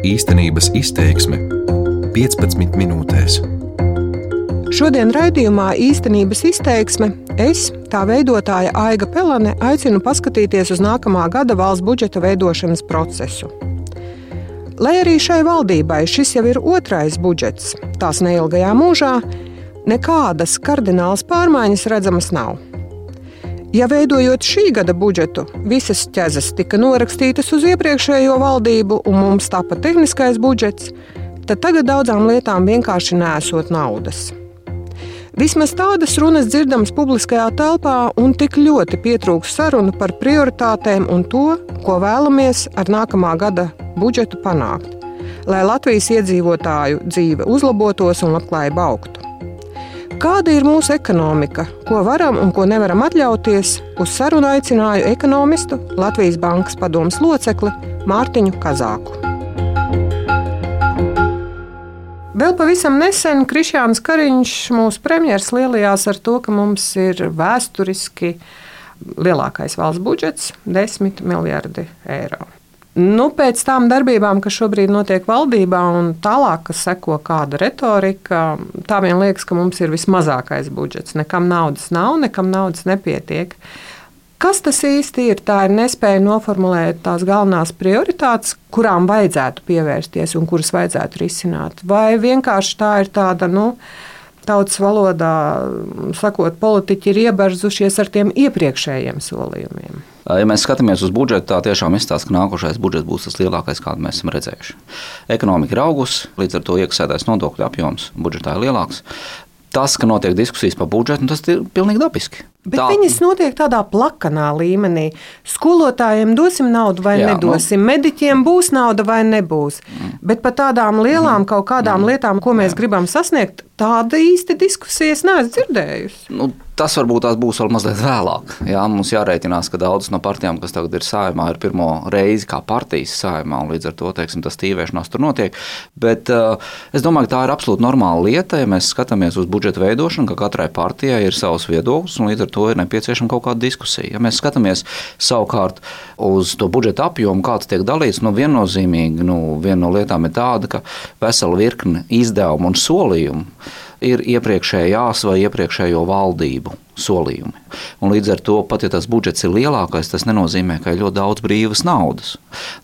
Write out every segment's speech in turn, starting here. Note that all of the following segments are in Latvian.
Īstenības izteiksme 15 minūtēs. Šodien raidījumā īstenības izteiksme es, tā veidotāja Aiga Pelane, aicinu paskatīties uz nākamā gada valsts budžeta veidošanas procesu. Lai arī šai valdībai šis jau ir otrais budžets, tās neilgajā mūžā, nekādas kardinālas pārmaiņas redzamas nav. Ja veidojot šī gada budžetu, visas ķezas tika norakstītas uz iepriekšējo valdību, un mums tāpat tehniskais budžets, tad tagad daudzām lietām vienkārši nesot naudas. Vismaz tādas runas dzirdamas publiskajā telpā, un tik ļoti pietrūks sarunu par prioritātēm un to, ko vēlamies ar nākamā gada budžetu panākt, lai Latvijas iedzīvotāju dzīve uzlabotos un labklājība augtu. Kāda ir mūsu ekonomika, ko varam un ko nevaram atļauties? Uz sarunu aicināju ekonomistu, Latvijas Bankas padomus locekli Mārtiņu Kazāku. Vēl pavisam nesen Krišjāns Kariņš, mūsu premjerministrs, lielījās ar to, ka mums ir vēsturiski lielākais valsts budžets - 10 miljardi eiro. Nu, pēc tām darbībām, kas šobrīd notiek valdībā, un tālāk, kas seko kāda retorika, tā vien liekas, ka mums ir vismazākais budžets. Nekam naudas nav, nekam naudas nepietiek. Kas tas īsti ir? Tā ir nespēja noformulēt tās galvenās prioritātes, kurām vajadzētu pievērsties un kuras vajadzētu risināt. Vai vienkārši tā ir tāda, nu, tautas valodā sakot, politiķi ir iebarzušies ar tiem iepriekšējiem solījumiem. Ja mēs skatāmies uz budžetu, tā tiešām izstāsta, ka nākošais budžets būs tas lielākais, kādu mēs esam redzējuši. Ekonomika ir augusi, līdz ar to iekasētais nodokļu apjoms budžetā ir lielāks. Tas, ka notiek diskusijas par budžetu, tas ir pilnīgi dabiski. Bet tā. viņas notiek tādā plakanā līmenī. Skolotājiem dosim naudu vai Jā, nedosim, nu. mediķiem būs nauda vai nebūs. Mm. Bet par tādām lielām mm. kaut kādām mm. lietām, ko mēs Jā. gribam sasniegt, tāda īsti diskusijas neesmu dzirdējusi. Nu, tas varbūt tās būs vēl mazliet vēlāk. Jā, mums jārēķinās, ka daudzas no partijām, kas tagad ir saimā, ir pirmo reizi kā partijas saimā, un līdz ar to teiksim, tas tīvēšanās tur notiek. Bet uh, es domāju, ka tā ir absolūti normāla lieta, ja mēs skatāmies uz budžeta veidošanu, ka katrai partijai ir savs viedoklis, un līdz ar to ir nepieciešama kaut kāda diskusija. Ja mēs skatāmies savukārt uz to budžeta apjomu, kāds tiek dalīts, nu viennozīmīgi nu, viena no lietām ir tāda, ka vesela virkne izdevumu un solījumu ir iepriekšējās vai iepriekšējo valdību solījumi. Un līdz ar to, pat ja tas budžets ir lielākais, tas nenozīmē, ka ir ļoti daudz brīvas naudas.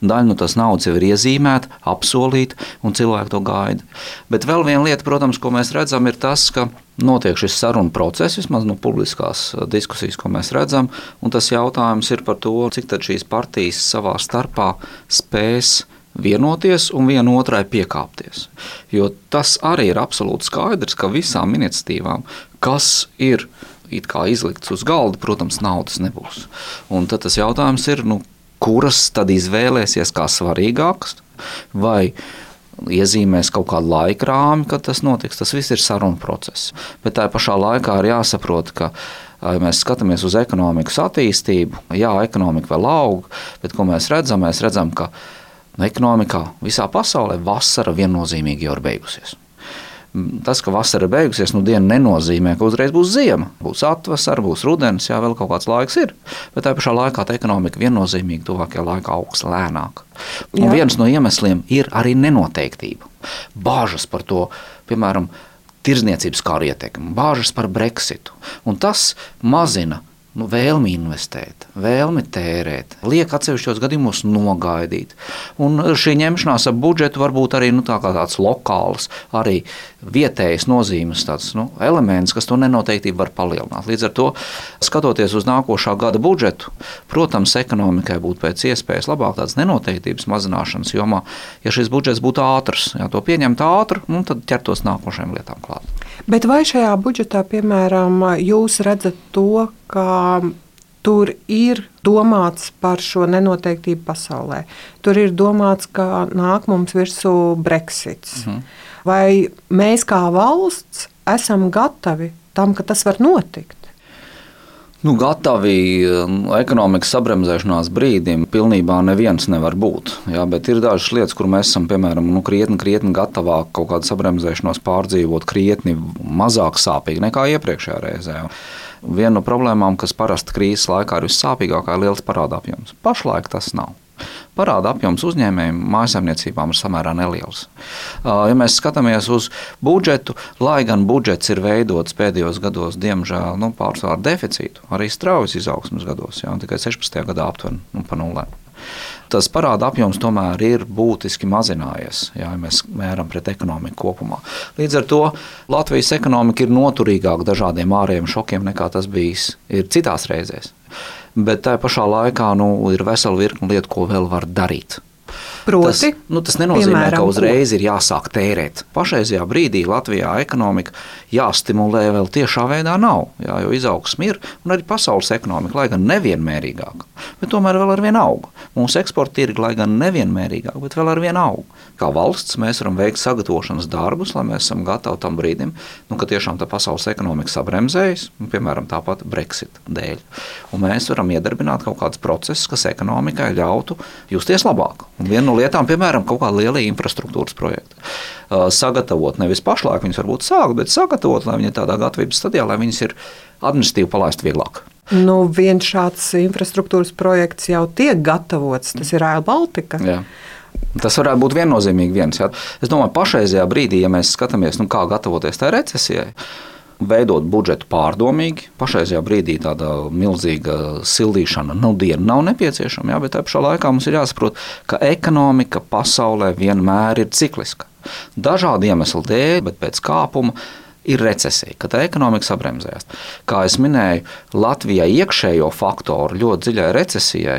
Daļa no tās naudas jau ir iezīmēta, apsolīta, un cilvēki to gaida. Bet vēl viena lieta, protams, ko mēs redzam, ir tas, ka notiek šis sarunu process, vismaz no publiskās diskusijas, ko mēs redzam. Tas jautājums ir par to, cik šīs partijas savā starpā spēs vienoties un vienotrai piekāpties. Jo tas arī ir absolūti skaidrs, ka visām iniciatīvām, kas ir izliktas uz galda, protams, naudas nebūs. Un tad tas jautājums ir, nu, kuras tad izvēlēsies kā svarīgākas, vai iezīmēs kaut kādu laika rāmi, kad tas notiks. Tas viss ir sarunu process. Bet tā pašā laikā ir jāsaprot, ka ja mēs skatāmies uz ekonomikas attīstību, jā, ekonomika vēl aug, bet ko mēs redzam? Mēs redzam, ka ekonomikā visā pasaulē vasara viennozīmīgi jau ir beigusies. Tas, ka vasara ir beigusies, nu diena nenozīmē, ka uzreiz būs ziema. Būs atvasara, būs rudens, jā, vēl kaut kāds laiks ir. Bet tā pašā laikā ekonomika viennozīmīgi tuvākajā laikā augs lēnāk. Un jā. viens no iemesliem ir arī nenoteiktība. Bāžas par to, piemēram, tirzniecības kā ietekmi, bāžas par Brexitu. Un tas mazina nu, vēlmi investēt, vēlmi tērēt, liek atsevišķos gadījumos nogaidīt. Un šī ņemšanās ar budžetu var būt arī nu, tā tāds lokāls, arī vietējas nozīmes tāds, nu, elements, kas to nenoteiktību var palielināt. Līdz ar to, skatoties uz nākošā gada budžetu, protams, ekonomikai būtu pēc iespējas labāk tādas nenoteiktības mazināšanas jomā, ja šis budžets būtu ātrs, ja to pieņemt ātri, nu, tad ķertos nākošajām lietām klāt. Bet vai šajā budžetā, piemēram, jūs redzat to, ka tur ir domāts par šo nenoteiktību pasaulē. Tur ir domāts, ka nāk mums virsū Brexits. Mhm. Vai mēs kā valsts esam gatavi tam, ka tas var notikt? Nu, gatavi nu, ekonomikas sabremzēšanās brīdim pilnībā neviens nevar būt. Jā, bet ir dažas lietas, kur mēs esam piemēram, nu, krietni, krietni gatavāk kaut kādu sabremzēšanos pārdzīvot, krietni mazāk sāpīgi nekā iepriekšējā reizē. Viena no problēmām, kas parasti krīzes laikā ir vissāpīgākā, ir liels parāda apjoms. Pašlaik tas nav. Parāda apjoms uzņēmējiem, mājsaimniecībām ir samērā neliels. Ja mēs skatāmies uz budžetu, lai gan budžets ir veidots pēdējos gados, diemžēl nu, pārsvarā deficītu, arī straujas izaugsmas gados, jau tikai 16. gadā aptuveni nu, pa nulēm tas parāda apjoms tomēr ir būtiski mazinājies, ja mēs mēram pret ekonomiku kopumā. Līdz ar to Latvijas ekonomika ir noturīgāka dažādiem ārējiem šokiem nekā tas bijis citās reizēs. Bet tajā pašā laikā nu, ir vesela virkne lietu, ko vēl var darīt. Proti, tas, nu, tas nenozīmē, piemēram, ka uzreiz ir jāsāk tērēt. Pašreizajā brīdī Latvijā ekonomika jāstimulē vēl tiešā veidā nav, jā, jo izaugsme ir un arī pasaules ekonomika, lai gan nevienmērīgāka, bet tomēr vēl ar vienu augu. Mūsu eksporta tirgi, lai gan nevienmērīgāk, bet vēl ar vienu augu. Kā valsts mēs varam veikt sagatavošanas darbus, lai mēs esam gatavi tam brīdim, nu, kad tiešām tā pasaules ekonomika sabremzējas, nu, piemēram, tāpat Brexit dēļ. Un mēs varam iedarbināt kaut kādus procesus, kas ekonomikai ļautu justies labāk. Un viena no lietām, piemēram, kaut kāda liela infrastruktūras projekta. Sagatavot nevis pašlaik viņus varbūt sākt, bet sagatavot, lai viņi ir tādā gatavības stadijā, lai viņas ir administratīvi palaist vieglāk. Nu, viens šāds infrastruktūras projekts jau tiek gatavots. Tas ir Rail Baltica. Jā. Tas varētu būt viennozīmīgi viens. Jā. Es domāju, pašreizajā brīdī, ja mēs skatāmies, nu, kā gatavoties tai recesijai, veidot budžetu pārdomīgi. Pašreizajā brīdī tāda milzīga sildīšana nu nav nepieciešama, jā, bet tajā pašā laikā mums ir jāsaprot, ka ekonomika pasaulē vienmēr ir cikliska. Dažādu iemeslu dēļ, bet pēc kāpuma ir recesija, kad ekonomika sabremzējās. Kā jau minēju, Latvijai iekšējo faktoru ļoti dziļai recesijai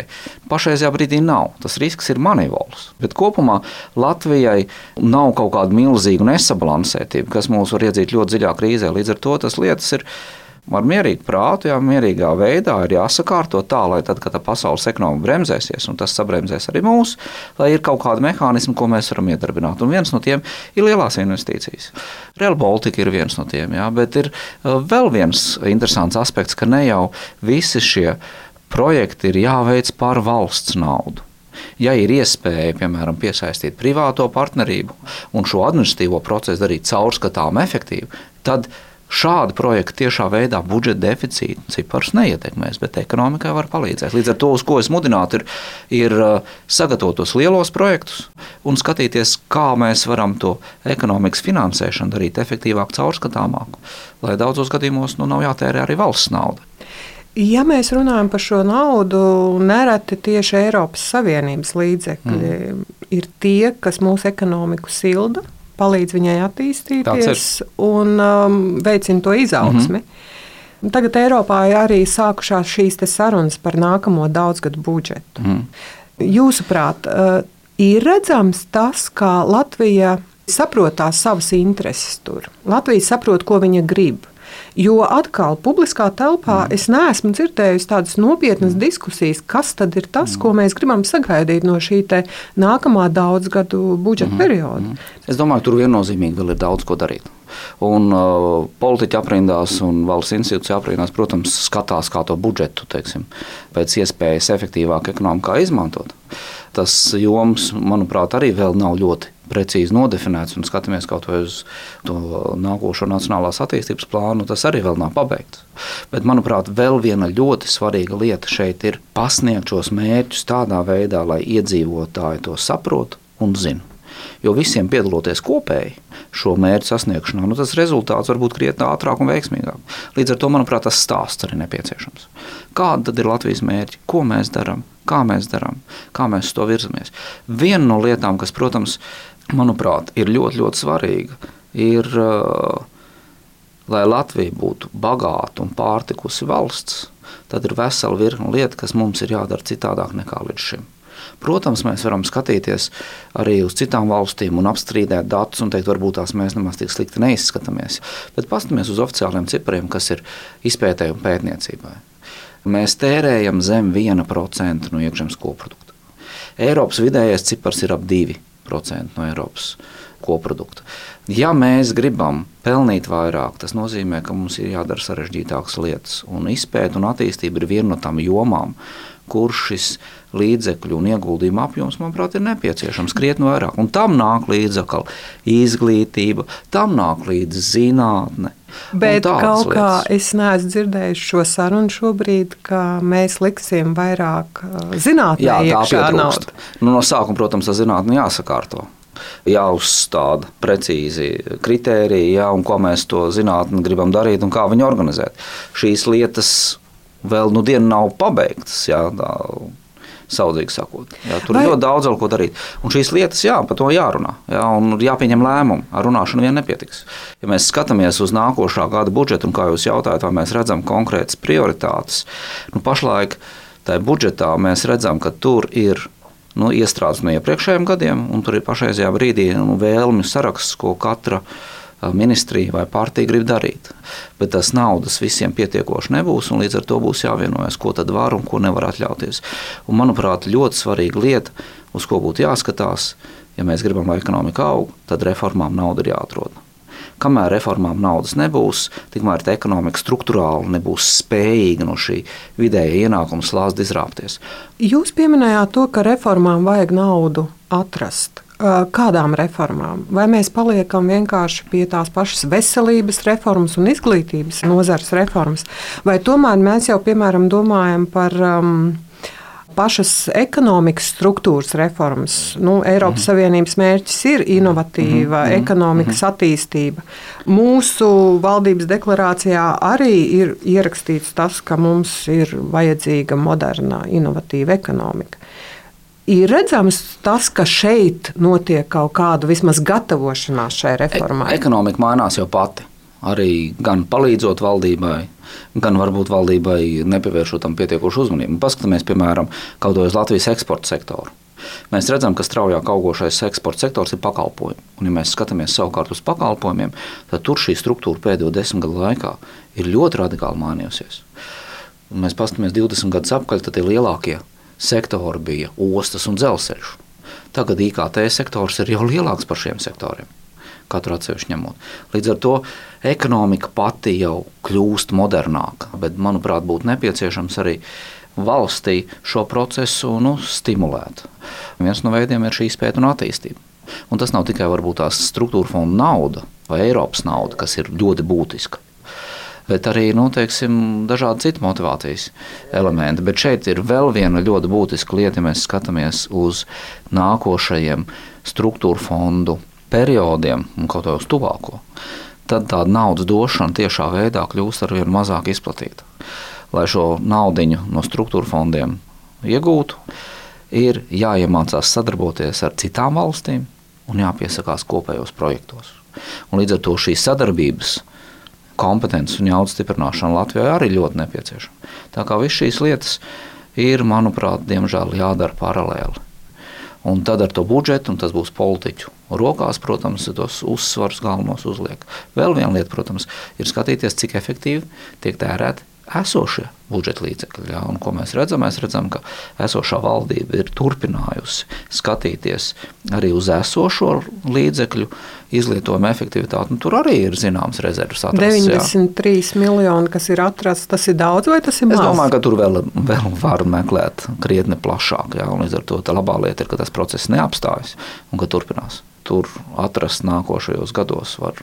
pašreizajā brīdī nav. Tas risks ir manivāls. Bet kopumā Latvijai nav kaut kāda milzīga nesabalansētība, kas mūs var iedzīt ļoti dziļā krīzē. Līdz ar to tas lietas ir ar mierīgu prātu, jā, mierīgā veidā ir jāsakārto tā, lai tad, kad pasaules ekonomika bremzēsies, un tas sabremzēs arī mūs, lai ir kaut kādi mehānismi, ko mēs varam iedarbināt. Un viens no tiem ir lielās investīcijas. Real Baltica ir viens no tiem, jā, bet ir uh, vēl viens interesants aspekts, ka ne jau visi šie projekti ir jāveic par valsts naudu. Ja ir iespēja, piemēram, piesaistīt privāto partnerību un šo administratīvo procesu darīt caurskatām, efektīvi, tad Šādi projekti tiešā veidā budžeta deficīta ciparus neietekmēs, bet ekonomikai var palīdzēt. Līdz ar to, uz ko es mudinātu, ir, ir uh, sagatavot tos lielos projektus un skatīties, kā mēs varam to ekonomikas finansēšanu darīt efektīvāk, caurskatāmāk, lai daudzos gadījumos nu, nav jātērē arī valsts nauda. Ja mēs runājam par šo naudu, nereti tieši Eiropas Savienības līdzekļi mm. ir tie, kas mūsu ekonomiku silda palīdz viņai attīstīties un um, veicina to izaugsmi. Mm -hmm. Tagad Eiropā ir arī sākušās šīs sarunas par nākamo daudzgadu budžetu. Mm. Jūsuprāt, uh, ir redzams tas, kā Latvija saprot tās savas intereses tur. Latvija saprot, ko viņa grib. Jo atkal, publiskā telpā mm. es neesmu dzirdējusi tādas nopietnas mm. diskusijas, kas tad ir tas, mm. ko mēs gribam sagaidīt no šī nākamā daudzgadu budžeta mm. perioda. Mm. Es domāju, tur viennozīmīgi vēl ir daudz ko darīt. Un, uh, politiķi aprindās un valsts institūcija aprindās, protams, skatās, kā to budžetu teiksim, pēc iespējas efektīvāk ekonomikā izmantot. Tas joms, manuprāt, arī vēl nav ļoti precīzi nodefinēts un skatāmies kaut vai uz to nākošo nacionālās attīstības plānu, tas arī vēl nav pabeigts. Bet, manuprāt, vēl viena ļoti svarīga lieta šeit ir pasniegt šos mērķus tādā veidā, lai iedzīvotāji to saprotu un zinātu. Jo visiem piedaloties kopēji šo mērķu sasniegšanā, nu, tas rezultāts var būt krietni ātrāk un veiksmīgāk. Līdz ar to, manuprāt, tas stāsts arī nepieciešams. Kāda tad ir Latvijas mērķi? Ko mēs darām? Kā mēs darām? Kā mēs to virzamies? Viena no lietām, kas, protams, manuprāt, ir ļoti, ļoti svarīga, ir, lai Latvija būtu bagāta un pārtikusi valsts, tad ir vesela virkne lietu, kas mums ir jādara citādāk nekā līdz šim. Protams, mēs varam skatīties arī uz citām valstīm un apstrīdēt datus un teikt, varbūt tās mēs nemaz tik slikti neizskatāmies. Bet paskatāmies uz oficiāliem cipriem, kas ir izpētē un pētniecībai. Mēs tērējam zem 1% no iekšzemes koprodukta. Eiropas vidējais cipars ir ap 2% no Eiropas koprodukta. Ja mēs gribam pelnīt vairāk, tas nozīmē, ka mums ir jādara sarežģītākas lietas. Un izpēta un attīstība ir viena no tām jomām, kur šis līdzekļu un ieguldījumu apjoms, manuprāt, ir nepieciešams krietni vairāk. Un tam nāk līdzi izglītība, tam nāk līdzi zinātne, Bet kaut kā lietas. es neesmu dzirdējis šo sarunu šobrīd, ka mēs liksim vairāk zinātnē. Jā, tā pietrūkst. Nu, no sākuma, protams, tā zinātne jāsakārto. Jāuzstāda precīzi kritēriji, jā, un ko mēs to zinātnē gribam darīt un kā viņu organizēt. Šīs lietas vēl nu dienu nav pabeigtas. Jā, tā, saudzīgi sakot. Jā, tur Vai... ir ļoti daudz ko darīt. Un šīs lietas, jā, par to jārunā. Jā, un jāpieņem lēmumu. Ar runāšanu vien nepietiks. Ja mēs skatāmies uz nākošā gada budžetu, un kā jūs jautājat, vai mēs redzam konkrētas prioritātes, nu, pašlaik tajā budžetā mēs redzam, ka tur ir nu, iestrādes no iepriekšējiem gadiem, un tur ir pašreizajā brīdī nu, vēlmju saraksts, ko katra no ministrija vai partija grib darīt. Bet tas naudas visiem pietiekoši nebūs, un līdz ar to būs jāvienojas, ko tad var un ko nevar atļauties. Un, manuprāt, ļoti svarīga lieta, uz ko būtu jāskatās, ja mēs gribam, lai ekonomika aug, tad reformām nauda ir jāatrod. Kamēr reformām naudas nebūs, tikmēr ekonomika struktūrāli nebūs spējīga no šī vidēja ienākuma slāzda izrāpties. Jūs pieminējāt to, ka reformām vajag naudu atrast. Kādām reformām? Vai mēs paliekam vienkārši pie tās pašas veselības reformas un izglītības nozares reformas, vai tomēr mēs jau, piemēram, domājam par um, pašas ekonomikas struktūras reformas. Nu, Eiropas mm -hmm. Savienības mērķis ir inovatīva mm -hmm. ekonomikas mm -hmm. attīstība. Mūsu valdības deklarācijā arī ir ierakstīts tas, ka mums ir vajadzīga moderna, inovatīva ekonomika ir redzams tas, ka šeit notiek kaut kāda vismaz gatavošanās šai reformai. E ekonomika mainās jau pati. Arī gan palīdzot valdībai, gan varbūt valdībai nepievēršot tam pietiekošu uzmanību. Paskatāmies, piemēram, kaut uz Latvijas eksporta sektoru. Mēs redzam, ka straujāk augošais eksporta sektors ir pakalpojumi. Un, ja mēs skatāmies savukārt uz pakalpojumiem, tad tur šī struktūra pēdējo desmit gadu laikā ir ļoti radikāli mainījusies. Un mēs paskatāmies 20 gadus atpakaļ, tad ir lielākie sektori bija ostas un dzelzceļš. Tagad IKT sektors ir jau lielāks par šiem sektoriem. Katru atsevišķi ņemot. Līdz ar to ekonomika pati jau kļūst modernāka, bet, manuprāt, būtu nepieciešams arī valstī šo procesu nu, stimulēt. Viens no veidiem ir šī izpēta un attīstība. Un tas nav tikai varbūt tās struktūra fonda nauda vai Eiropas nauda, kas ir ļoti būtiska bet arī nu, teiksim, dažādi citi motivācijas elementi. Bet šeit ir vēl viena ļoti būtiska lieta, ja mēs skatāmies uz nākošajiem struktūra fondu periodiem un kaut ko uz tuvāko. Tad tāda naudas došana tiešā veidā kļūst ar vien mazāk izplatīta. Lai šo naudu no struktūra fondiem iegūtu, ir jāiemācās sadarboties ar citām valstīm un jāpiesakās kopējos projektos. Un līdz ar to šīs sadarbības kompetences un jaudas stiprināšana Latvijā arī ļoti nepieciešama. Tā kā visas šīs lietas ir, manuprāt, diemžēl jādara paralēli. Un tad ar to budžetu, un tas būs politiķu rokās, protams, tos uzsvarus galvenos uzliek. Vēl viena lieta, protams, ir skatīties, cik efektīvi tiek tērēti esošie budžeta līdzekļi. Ja, ko mēs redzam? Mēs redzam, ka esošā valdība ir turpinājusi skatīties arī uz esošo līdzekļu izlietojumu efektivitāti. Nu, tur arī ir zināms rezerves. Atrasts, 93 jā. miljoni, kas ir atrasts, tas ir daudz vai tas ir maz? Es domāju, ka tur vēl, vēl var meklēt krietni plašāk. Jā, līdz ar to labā lieta ir, ka tas process neapstājas un ka turpinās. Tur atrast nākošajos gados var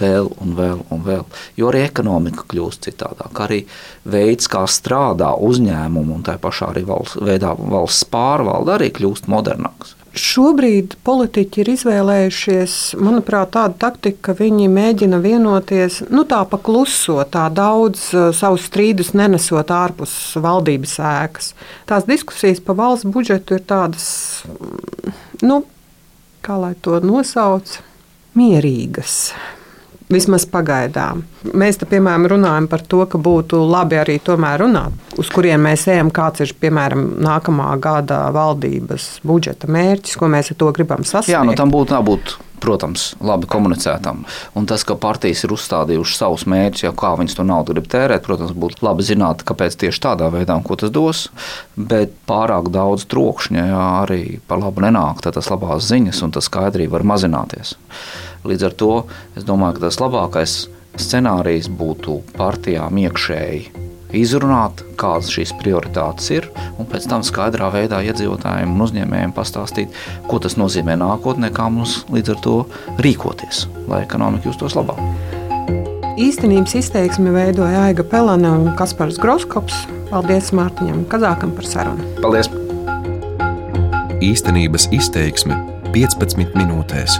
vēl un vēl un vēl. Jo arī ekonomika kļūst citādāk. Arī veids, kā strādā uzņēmumu un tā pašā arī valsts, veidā valsts pārvalde, arī kļūst modernāks. Šobrīd politiķi ir izvēlējušies, manuprāt, tādu taktiku, ka viņi mēģina vienoties, nu tā pa kluso, tā daudz uh, savus strīdus nenesot ārpus valdības ēkas. Tās diskusijas par valsts budžetu ir tādas, mm, nu, kā lai to nosauc, mierīgas. Vismaz pagaidām. Mēs te, piemēram, runājam par to, ka būtu labi arī tomēr runāt, uz kurien mēs ejam, kāds ir piemēram nākamā gada valdības budžeta mērķis, ko mēs ar to gribam sasniegt. Jā, nu tam būtu jābūt protams, labi komunicētam. Un tas, ka partijas ir uzstādījušas savus mērķus, jau kā viņas to naudu grib tērēt, protams, būtu labi zināt, kāpēc tieši tādā veidā un ko tas dos. Bet pārāk daudz trokšņa jā, arī par labu nenāk, tad tas labās ziņas un tas skaidrība var mazināties. Līdz ar to es domāju, ka tas labākais scenārijs būtu partijām iekšēji izrunāt, kādas šīs prioritātes ir, un pēc tam skaidrā veidā iedzīvotājiem un uzņēmējiem pastāstīt, ko tas nozīmē nākotnē, kā mums līdz ar to rīkoties, lai ekonomika justos labāk. Īstenības izteiksmi veidoja Aiga Pelēna un Kaspars Groskops. Paldies Mārtiņam Kazākam par sarunu. Paldies! Īstenības izteiksme 15 minūtēs.